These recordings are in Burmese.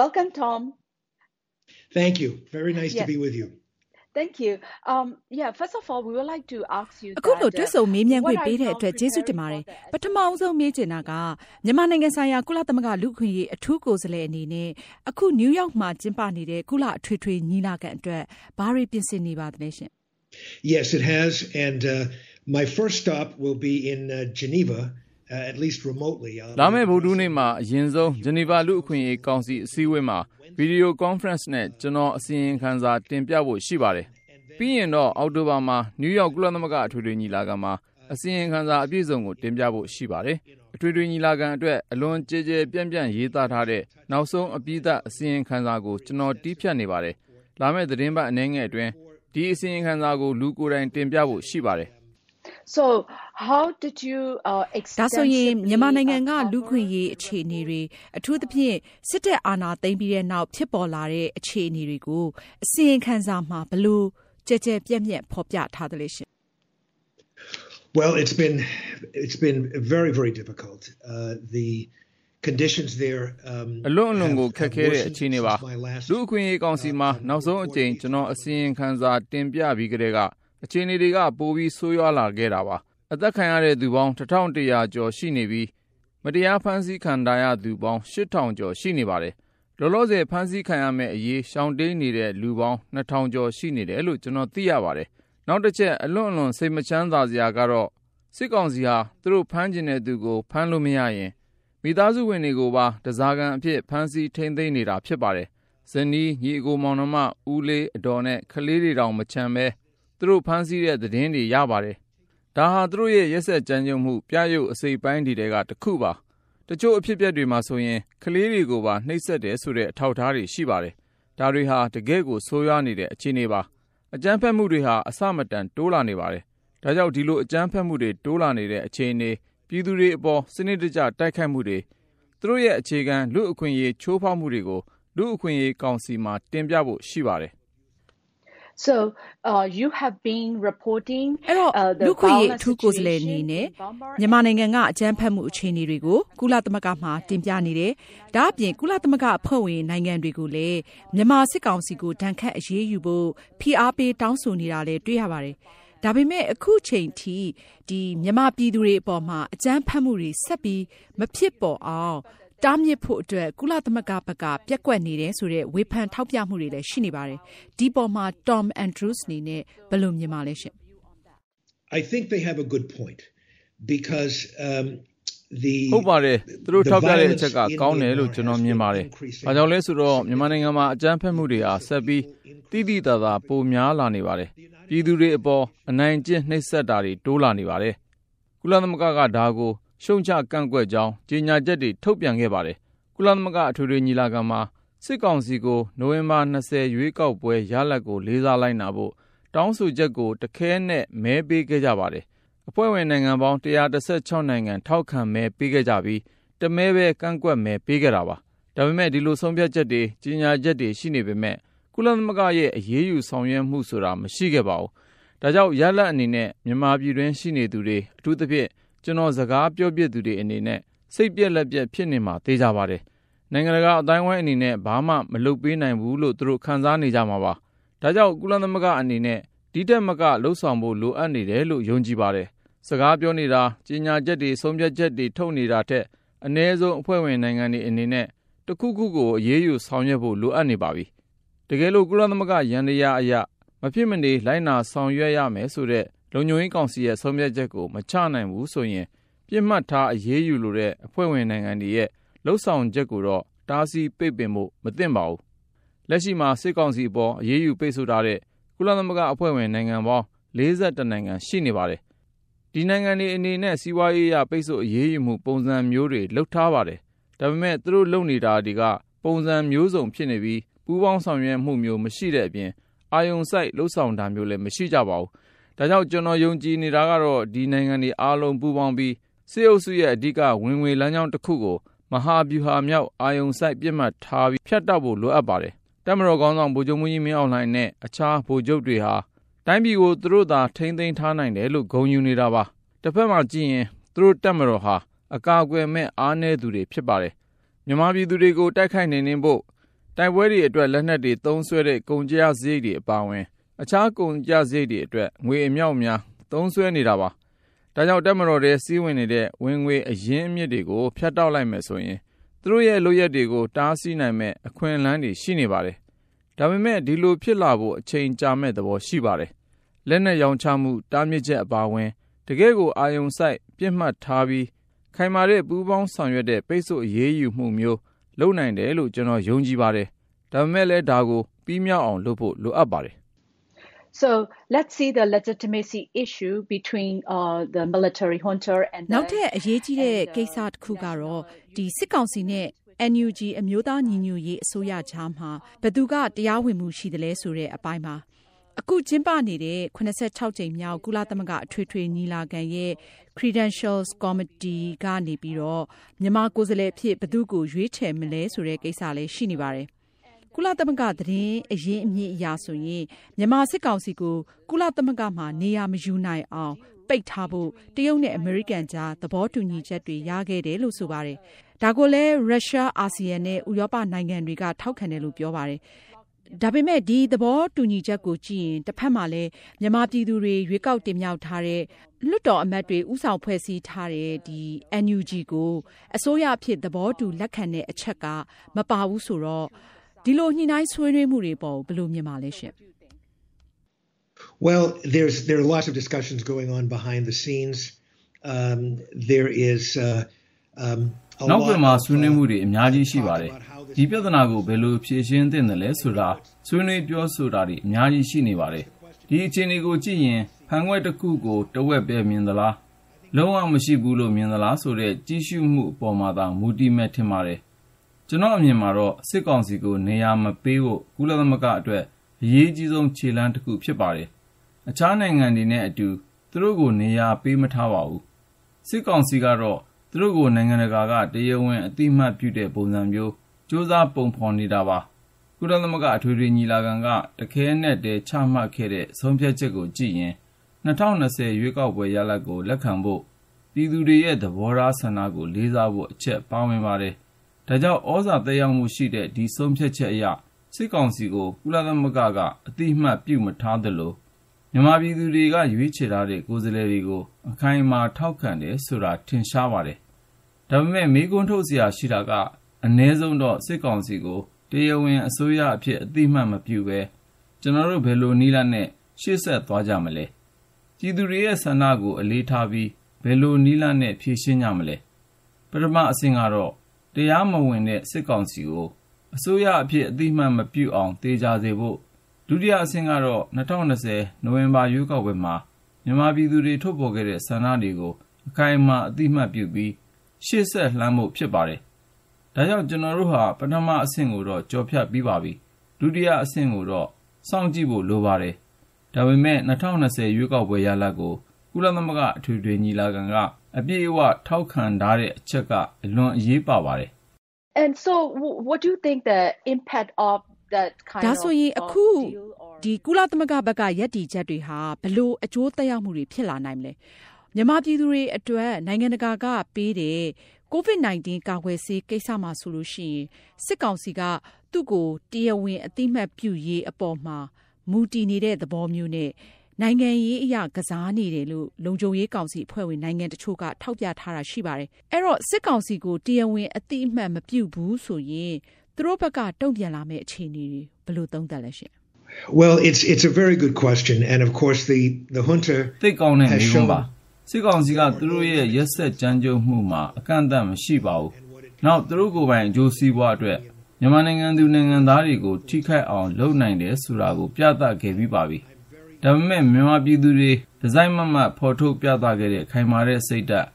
Welcome, Tom. Thank you. Very nice to Yes. be with you. Thank you. Um, yeah, first of all, we would like to ask you အခုလို that, တွ uh, စ်ဆုံမေးမြန်းခွင့် what are ပေးတဲ့ you အတွက် now ကျေးဇူးတင် preparing ပါတယ် for the ပထမအောင်ဆုံးမေးချင်တာကမြန်မာနိုင်ငံဆိုင်ရာကုလသမဂ္ဂလူ့အခွင့်အရေးအထူးကိုယ်စားလှယ်အနေနဲ့အခုနယူးယောက်မှာကျင်းပနေတဲ့ကုလအထွေထွေညီလာခံအတွက်ဘာတွေပြင်ဆင်နေပါသလဲရှင် Yes, it has. And uh, my first stop will be in uh, Geneva, uh, at least remotely. I'll လာ be မယ့်ဗုဒ္ဓ addressing နေ့မှာအရင်ဆုံးဂျနီဗာလူ့အခွင့်အရေးကောင်စီအစည်းအဝေးမှာဗီဒီယိုကွန်ဖရင့်နဲ့ကျွန်တော်အစီရင်ခံစာတင်ပြဖို့ရှိပါတယ်။ပြီးရင်တော့အောက်တိုဘာမှာနယူးယောက်ကုလသမဂ္ဂအထွေထွေညီလာခံမှာအစီရင်ခံစာအပြည့်စုံကိုတင်ပြဖို့ရှိပါတယ်။အထွေထွေညီလာခံအတွက်အလွန်ကြည်ကြဲပြန့်ပြန့်ရေးသားထားတဲ့နောက်ဆုံးအပြည့်အအစီရင်ခံစာကိုကျွန်တော်တီးဖြတ်နေပါတယ်။လာမယ့်သတင်းပတ်အနေငယ်အတွင်းဒီအစီရင်ခံစာကိုလူကိုယ်တိုင်တင်ပြဖို့ရှိပါတယ်။ So, how did you uh, ဒါဆိုရင် extensively, မြန်မာနိုင်ငံက uh, လူ့အခွင့်အရေးအခြေအနေတွေအထူးသဖြင့်စစ်တပ်အာဏာသိမ်းပြီးတဲ့နောက်ဖြစ်ပေါ်လာတဲ့အခြေအနေတွေကိုအစီရင်ခံစာမှာဘယ်လို့ကြဲကြဲပြန့်ပြန့်ဖော်ပြထားသလဲရှင် Well, it's been it's been very very difficult. Uh, the conditions there. Um, အလွန်အလွန်ကို have- ခက်ခဲ have တဲ့ worsened အခြေအနေပါ since my last- လူအခွင့်အရေးကောင်စီမှာနောက်ဆုံးအကြိမ်ကျွန်တော်အစီရင်ခံစာတင်ပြပြီးကြတဲ့က အခြေအနေတွေက ပိုပြီးဆိုးရွားလာခဲ့တာပါ အသက်ခံရတဲ့သူပေါင်း1100ကျော်ရှိနေပြီး မတရားဖမ်းဆီးခံထားရသူပေါင်း8000ကျော် ရှိနေပါတယ် လောလောဆယ် ဖမ်းဆီးခံရမယ့်အရေး ရှောင်တိန်နေတဲ့ လူပေါင်း2000ကျော် ရှိနေတယ်လို့ ကျွန်တော် သိရပါတယ် နောက်တစ်ချက် အလွန်အလွန် စိတ်မချမ်းသာစရာကတော့ စစ်ကောင်စီဟာ သူတို့ဖမ်းကျင်တဲ့သူကို ဖမ်းလို့မရရင် မိသားစုဝင်တွေကိုပါတစားကန်အဖြစ် ဖမ်းဆီးထိန်းသိမ်းနေတာ ဖြစ်ပါတယ်။ဇနီး ညီအကိုမောင်နှမ ဦးလေးအတော်နဲ့ ကလေးတွေတောင် မချမ်းပဲ သူတို့ဖမ်းဆီးတဲ့သတင်းတွေ ရပါတယ်။ဒါဟာ သူတို့ရဲ့ ရက်ဆက်ကြမ်းကြုတ်မှု ပြရုပ်အစိပ်ပိုင်းတွေကတစ်ခုပါ။တချို့ အဖြစ်အပျက်တွေမှာဆိုရင် ကလေးတွေကိုပါ နှိပ်စက်တယ်ဆိုတဲ့ အထောက်အထားတွေ ရှိပါတယ်။ဒါတွေဟာ တကယ့်ကို ဆိုးရွားနေတဲ့ အခြေအနေပါ။အကြမ်းဖက်မှုတွေဟာ အဆမတန် တိုးလာနေပါတယ်။ဒါကြောင့် ဒီလို အကြမ်းဖက်မှုတွေ တိုးလာနေတဲ့ အခြေအနေ ပြည်သူတွေအပေါ် စနစ်တကျ တိုက်ခိုက်မှုတွေ သူတို့ရဲ့ အခြေခံ လူအခွင့်အရေး ချိုးဖောက်မှုတွေကို လူအခွင့်အရေးကောင်စီမှာ တင်ပြဖို့ရှိပါတယ် So, uh, you have been reporting အဲ့တော့ uh, the လူ့ခွင့်ရေးအ violent ထူးကိုယ်စားလှယ်အနေ situation နဲ့ in Burma မြန်မာနိုင်ငံကအကြမ်းဖက်မှုအခြေအနေတွေကိုကုလသမဂ္ဂမှာတင်ပြနေတယ်။ဒါအပြင်ကုလသမဂ္ဂအဖွဲ့ဝင်နိုင်ငံတွေကိုလည်းမြန်မာစစ်ကောင်စီကိုဒဏ်ခတ်အရေးယူဖို့ဖိအားပေးတောင်းဆိုနေတာလည်းတွေ့ရပါတယ်။ဒါပေမဲ့အခုချိန်ထိဒီမြန်မာပြည်သူတွေအပေါ်မှာအကြမ်းဖက်မှုတွေဆက်ပြီးမဖြစ်ပေါ်အောင် တားမြစ်ဖို့အတွက် ကုလသမဂ္ဂဘက်ကပြက်ကွက်နေတယ်ဆိုတဲ့ ဝေဖန်ထောက်ပြမှုတွေလည်း ရှိနေပါတယ်။ဒီပေါ်မှာ Tom Andrews အနေနဲ့ ဘယ်လိုမြင်ပါလဲရှင်။ I think they have a good point because um, the ဟုတ်ပါတယ် သူတို့ထောက်ပြတဲ့အချက်က ကောင်းတယ်လို့ ကျွန်တော်မြင်ပါတယ်။ဒါကြောင့်လဲဆိုတော့ မြန်မာနိုင်ငံမှာ အကြမ်းဖက်မှုတွေဟာ ဆက်ပြီးတိတိတသာ ပိုများလာနေပါတယ်။ပြည်သူတွေအပေါ် အနိုင်ကျင့် နှိပ်စက်တာတွေ တိုးလာနေပါတယ်။ကုလသမဂ္ဂက ဒါကို ရှုံချကန့်ကွက်ကြောင်း ကြေညာချက်တွေ ထုတ်ပြန်ခဲ့ပါတယ်။ကုလသမဂ္ဂ အထွေထွေညီလာခံမှာ စစ်ကောင်စီကို နိုဝင်ဘာ20ရွေးကောက်ပွဲရလဒ်ကို လေးစားလိုက်နာဖို့ တောင်းဆိုချက်ကို တခဲနဲ့မဲပေးခဲ့ကြပါတယ်။အဖွဲ့ဝင်နိုင်ငံပေါင်း116နိုင်ငံ ထောက်ခံမဲပေးခဲ့ကြပြီး တမဲပဲ ကန့်ကွက်မဲ ပေးခဲ့တာပါ ဒါပေမဲ့ ဒီလိုဆုံးဖြတ်ချက်တွေ ကြီးညာချက်တွေ ရှိနေပေမဲ့ကုလသမဂ္ဂရဲ့ အရေးယူဆောင်ရွက်မှုဆိုတာ မရှိခဲ့ပါဘူး ဒါကြောင့် ရလတ်အနေနဲ့ မြန်မာပြည်တွင်း ရှိနေသူတွေ အထူးသဖြင့် ကျွန်တော်စကားပြောပြသူတွေအနေနဲ့စိတ်ပြက်လက်ပြက်ဖြစ်နေမှာသိကြပါတယ်နိုင်ငံတကာအတိုင်းဝိုင်းအနေနဲ့ဘာမှမလုပ်ပေးနိုင်ဘူးလို့သူတို့ခံစားနေကြမှာပါဒါကြောင့်ကုလသမဂ္ဂအနေနဲ့ဒီတက်မကလှုပ်ဆောင်ဖို့လိုအပ်နေတယ်လို့ယုံကြည်ပါတယ်စကားပြောနေတာကြီးညာချက်တွေဆုံးဖြတ်ချက်တွေထုတ်နေတာထက်အ ਨੇ ဆုံးအဖွဲ့ဝင်နိုင်ငံတွေအနေနဲ့တခုခုကိုအရေးယူဆောင်ရွက်ဖို့လိုအပ်နေပါပြီတကယ်လို့ကုလသမဂ္ဂရန်တရားအရာမဖြစ်မနေလိုက်နာဆောင်ရွက်ရမယ်ဆိုတဲ့ လုံခြုံရေးကောင်စီရဲ့ဆုံးဖြတ်ချက်ကို မချနိုင်ဘူးဆိုရင်ပြစ်မှတ်ထား အရေးယူလိုတဲ့ အဖွဲ့ဝင်နိုင်ငံတွေရဲ့လှုပ်ဆောင်ချက်ကိုတော့ တားဆီးပိတ်ပင်ဖို့ မသင့်ပါဘူး လက်ရှိမှာ စစ်ကောင်စီအပေါ် အရေးယူပိတ်ဆို့ထားတဲ့ ကုလသမဂ္ဂအဖွဲ့ဝင် နိုင်ငံပေါင်း42နိုင်ငံ ရှိနေပါတယ် ဒီနိုင်ငံတွေအနေနဲ့ စီးပွားရေးအရ ပိတ်ဆို့အရေးယူမှု ပုံစံမျိုးတွေလှုပ်ထားပါတယ် ဒါပေမဲ့ သူတို့လုပ်နေတာတွေက ပုံစံမျိုးစုံဖြစ်နေပြီး ပူးပေါင်းဆောင်ရွက်မှုမျိုး မရှိတဲ့အပြင် အာယုံစိုက်လှုပ်ဆောင်တာမျိုးလည်း မရှိကြပါဘူး ဒါကြောင့် ကျွန်တော်ယုံကြည်နေတာကတော့ ဒီနိုင်ငံတွေအားလုံး ပူးပေါင်းပြီး စစ်အုပ်စုရဲ့ အဓိက ဝင်ငွေလမ်းကြောင်းတစ်ခုကို မဟာဗျူဟာမြောက် အာယုံစိုက်ပြစ်မှတ်ထားပြီးဖျက်တောက်ဖို့ လိုအပ်ပါတယ်တမတော်ကောင်းဆောင် ဗိုလ်ချုပ်မူကြီး မင်းအောင်လှိုင်နဲ့ အခြားဗိုလ်ချုပ်တွေဟာ တိုင်းပြည်ကို သူတို့သာ ထိမ့်သိမ်းထားနိုင်တယ်လို့ ဂုဏ်ယူနေတာပါတစ်ဖက်မှာကြည့်ရင် သူတို့တက်မတော်ဟာ အကာအကွယ်မဲ့ အားနည်းသူတွေ ဖြစ်ပါတယ် မြန်မာပြည်သူတွေကို တိုက်ခိုက်နေနေဖို့ တိုက်ပွဲတွေအတွက် လက်နက်တွေ သုံးစွဲတဲ့ ကုန်ကြစရိတ်တွေ အပါအဝင် အခြားကုန်ကြစရိတ်တွေအတွက် ငွေအမြောက်အများ သုံးစွဲနေတာပါ။ဒါကြောင့် တပ်မတော်ထဲစည်းဝင်နေတဲ့ ဝင်ငွေအရင်းအမြစ်တွေကို ဖြတ်တောက်လိုက်မယ်ဆိုရင် သူတို့ရဲ့ လုပ်ရက်တွေကို တားဆီးနိုင်မဲ့အခွင့်အလမ်းတွေ ရှိနေပါတယ်။ဒါပေမဲ့ ဒီလိုဖြစ်လာဖို့ အချိန်ကြာမဲ့သဘော ရှိပါတယ်။လက်နက်ရောင်းချမှု တားမြစ်ချက် အပါအဝင် တကယ့်ကို အာယုံစိုက်ပြစ်မှတ်ထားပြီး ခိုင်မာတဲ့ ပူးပေါင်းဆောင်ရွက်တဲ့ ပိတ်ဆို့အရေးယူမှုမျိုး လုပ်နိုင်တယ်လို့ ကျွန်တော် ယုံကြည်ပါတယ်။ဒါပေမဲ့လည်း ဒါကို ပြီးမြောက်အောင်လုပ်ဖို့ လိုအပ်ပါတယ်။ So let's see the legitimacy issue between uh, the military junta and နောက်ထပ်အရေးကြီးတဲ့ကိစ္စတစ်ခုကတော့ဒီစစ်ကောင်စီနဲ့ NUG အမျိုးသားညီညွတ်ရေးအစိုးရကြားမှာဘယ်သူကတရားဝင်မှုရှိသလဲဆိုတဲ့အပိုင်းမှာအခုကျင်းပနေတဲ့86ကြိမ်မြောက်ကုလသမဂ္ဂအထွေထွေညီလာခံရဲ့ Credentials Committee ကနေပြီးတော့မြန်မာကိုယ်စားလှယ်ဖြစ်ဘသူကိုရွေးချယ်မလဲဆိုတဲ့ကိစ္စလည်းရှိနေပါတယ်။ ကုလသမဂ္ဂသတင်းအရင်းအမြစ်အရာဆိုရင်မြန်မာစစ်ကောင်စီကို ကုလသမဂ္ဂမှာနေရာမယူနိုင်အောင်ပိတ်ထားဖို့တရုတ်နဲ့အမေရိကန်ကြားသဘောတူညီချက်တွေရခဲ့တယ်လို့ဆိုပါတယ်။ဒါကိုလည်းရုရှားအာဆီယံနဲ့ဥရောပနိုင်ငံတွေကထောက်ခံတယ်လို့ပြောပါတယ်။ဒါပေမဲ့ဒီသဘောတူညီချက်ကိုကြည့်ရင်တစ်ဖက်မှာလည်းမြန်မာပြည်သူတွေရွေးကောက်တင်မြှောက်ထားတဲ့လွတ်တော်အမတ်တွေဥဆောင်ဖွဲ့စည်းထားတဲ့ဒီ NUG ကိုအစိုးရအဖြစ်သဘောတူလက်ခံတဲ့အချက်ကမပါဘူးဆိုတော့ ဒီလိုညှိနှိုင်းဆွေးနွေးမှုတွေပေါ်ဘယ်လိုမြင်ပါလဲရှင် Well, there's there are lots of discussions going on behind the scenes. Um, there is uh, um, နောက်ပြန်မှာဆွေးနွေးမှုတွေအများကြီးရှိပါတယ်။ဒီပြဿနာကိုဘယ်လိုဖြေရှင်းသင့်တယ်လဲဆိုတာဆွေးနွေးပြောဆိုတာတွေအများကြီးရှိနေပါတယ်။ဒီအခြေအနေကိုကြည့်ရင်ဖန်ခွက်တစ်ခုကိုတဝက်ပဲမြင်သလားလုံးဝမရှိဘူးလို့မြင်သလားဆိုတဲ့ကြီးစုမှုအပေါ်မှာသာမူတည်မဲ့ထင်ပါတယ်။ ကျွန်တော်အမြင်မှာတော့စစ်ကောင်စီကိုနေရာမပေးဖို့ကုလသမဂ္ဂအတွက်အရေးကြီးဆုံးခြေလှမ်းတစ်ခုဖြစ်ပါတယ်။အခြားနိုင်ငံတွေနဲ့အတူသူတို့ကိုနေရာပေးမထားပါဘူး။စစ်ကောင်စီကတော့သူတို့ကိုနိုင်ငံတကာကတရားဝင်အသိအမှတ်ပြုတဲ့ပုံစံမျိုးစ조사ပုံဖော်နေတာပါကုလသမဂ္ဂအထွေထွေညီလာခံကတခဲနဲ့တည်းချမှတ်ခဲ့တဲ့ဆုံးဖြတ်ချက်ကိုကြည့်ရင်2020ရွေးကောက်ပွဲရလဒ်ကိုလက်ခံဖို့ပြည်သူတွေရဲ့သဘောထားဆန္ဒကိုလေးစားဖို့အချက်ပါဝင်ပါတယ်။ ဒါကြောင့်ဩဇာသက်ရောက်မှုရှိတဲ့ဒီဆုံးဖြတ်ချက်အရစစ်ကောင်စီကိုကုလသမဂ္ဂကအတိအမှတ်ပြုမထားသလိုမြန်မာပြည်သူတွေကရွေးချယ်ထားတဲ့ကိုယ်စားလှယ်တွေကိုအခိုင်အမာထောက်ခံတယ်ဆိုတာထင်ရှားပါတယ်။ဒါပေမဲ့မေးခွန်းထုတ်စရာရှိတာကအနည်းဆုံးတော့စစ်ကောင်စီကိုတရားဝင်အစိုးရအဖြစ်အသိအမှတ်မပြုဘဲကျွန်တော်တို့ဘယ်လိုနည်းလမ်းနဲ့ရှေ့ဆက်သွားကြမလဲ။ပြည်သူတွေရဲ့ဆန္ဒကိုအလေးထားပြီးဘယ်လိုနည်းလမ်းနဲ့ဖြေရှင်းကြမလဲ။ပထမအဆင့်ကတော့ တရားမဝင်တဲ့ စစ်ကောင်စီကို အစိုးရအဖြစ် အသိအမှတ်မပြုအောင်တေချာစေဖို့ ဒုတိယအဆင့်ကတော့2020နိုဝင်ဘာ ရွေးကောက်ပွဲမှာ မြန်မာပြည်သူတွေ ထုတ်ဖော်ခဲ့တဲ့ ဆန္ဒတွေကို အခိုင်အမာ အသိအမှတ်ပြုပြီး ရှေ့ဆက်လှမ်းဖို့ ဖြစ်ပါတယ်။ဒါကြောင့် ကျွန်တော်တို့ဟာ ပထမအဆင့်ကိုတော့ကြော်ဖြတ်ပြီးပါပြီ။ဒုတိယအဆင့်ကိုတော့ စောင့်ကြည့်ဖို့ လိုပါတယ်။ဒါပေမဲ့2020ရွေးကောက်ပွဲရလဒ်ကို ကုလသမဂ္ဂ အထွေထွေညီလာခံက အပြည့်အဝထောက်ခံထားတဲ့အချက်ကအလွန်အရေးပါပါတယ်။ And so what do you think the impact of that kind ဒါဆိုရင်အခုဒီကုလသမဂ္ဂဘက်ကယက်တီချက်တွေဟာဘလို့အကျိုးသက်ရောက်မှုတွေဖြစ်လာနိုင်မလဲမြန်မာပြည်သူတွေအတွက်နိုင်ငံတကာကပေးတဲ့ COVID-19 ကာကွယ်ဆေးကိစ္စမှာဆိုလို့ရှိရင်စစ်ကောင်စီကသူ့ကိုတရားဝင်အသိမှတ်ပြုရေးအပေါ်မှာမူတည်နေတဲ့သဘောမျိုးနဲ့ နိုင်ငံရေးအရာကစားနေတယ်လို့လုံခြုံရေးကောင်စီအဖွဲ့ဝင်နိုင်ငံတချို့ကထောက်ပြထားတာရှိပါတယ်။အဲ့တော့စစ်ကောင်စီကိုတရားဝင်အသိအမှတ်မပြုဘူးဆိုရင်သူတို့ဘက်ကတုံ့ပြန်လာမယ့်အခြေအနေတွေဘယ်လိုသုံးသပ်လဲရှင် Well, it's it's a very good question, and of course the the junta သိကောင်းတဲ့မိဘပါစစ်ကောင်စီကသူတို့ရဲ့ရက်ဆက်ကြမ်းကြုတ်မှုမှာအကန့်အသတ်မရှိပါဘူး။နောက်သူတို့ကိုယ်ပိုင်အကျိုးစီးပွားအတွက်မြန်မာနိုင်ငံသူနိုင်ငံသားတွေကိုထိခိုက်အောင်လုပ်နိုင်တယ်ဆိုတာကိုပြသခဲ့ပြီးပါပြီ။ ဒါပေမဲ့မြန်မာပြည်သူတွေဒီဇိုင်းမမတ်ဖော်ထုတ်ပြသခဲ့တဲ့ခိုင်မာတဲ့စိတ်ဓာတ်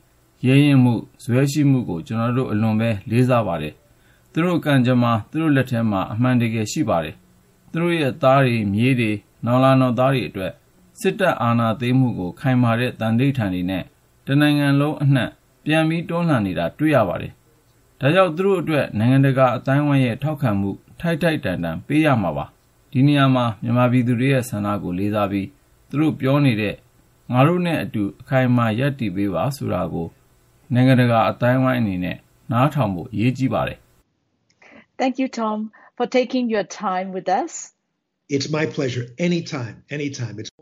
ရဲရင်မှုဇွဲရှိမှုကိုကျွန်တော်တို့အလွန်ပဲလေးစားပါတယ်။သူတို့ကံကြမ္မာသူတို့လက်ထဲမှာအမှန်တကယ်ရှိပါတယ်။သူတို့ရဲ့သားတွေမြေးတွေနောင်လာနောင်သားတွေအတွက်စစ်တပ်အာဏာသိမ်းမှုကိုခိုင်မာတဲ့တန်ဋိဌာန်တွေနဲ့တနိုင်ငံလုံးအနှံ့ပြန်ပြီးတွန်းလှန်နေတာတွေ့ရပါတယ်။ဒါကြောင့်သူတို့အတွက်နိုင်ငံတကာအတိုင်းအဝိုင်းရဲ့ထောက်ခံမှုထိုက်ထိုက်တန်တန်ပေးရမှာပါ။ ဒီနေရာမှာမြန်မာပြည်သူတွေရဲ့ဆန္ဒကိုလေးစားပြီးသူတို့ပြောနေတဲ့ငါတို့နဲ့အတူအခိုင်အမာရပ်တည်ပေးပါဆိုတာကိုနိုင်ငံတကာအတိုင်းအဝိုင်းအနေနဲ့နားထောင်ဖို့အရေးကြီးပါတယ်။ Thank you Tom for taking your time with us. It's my pleasure. Anytime, anytime. It's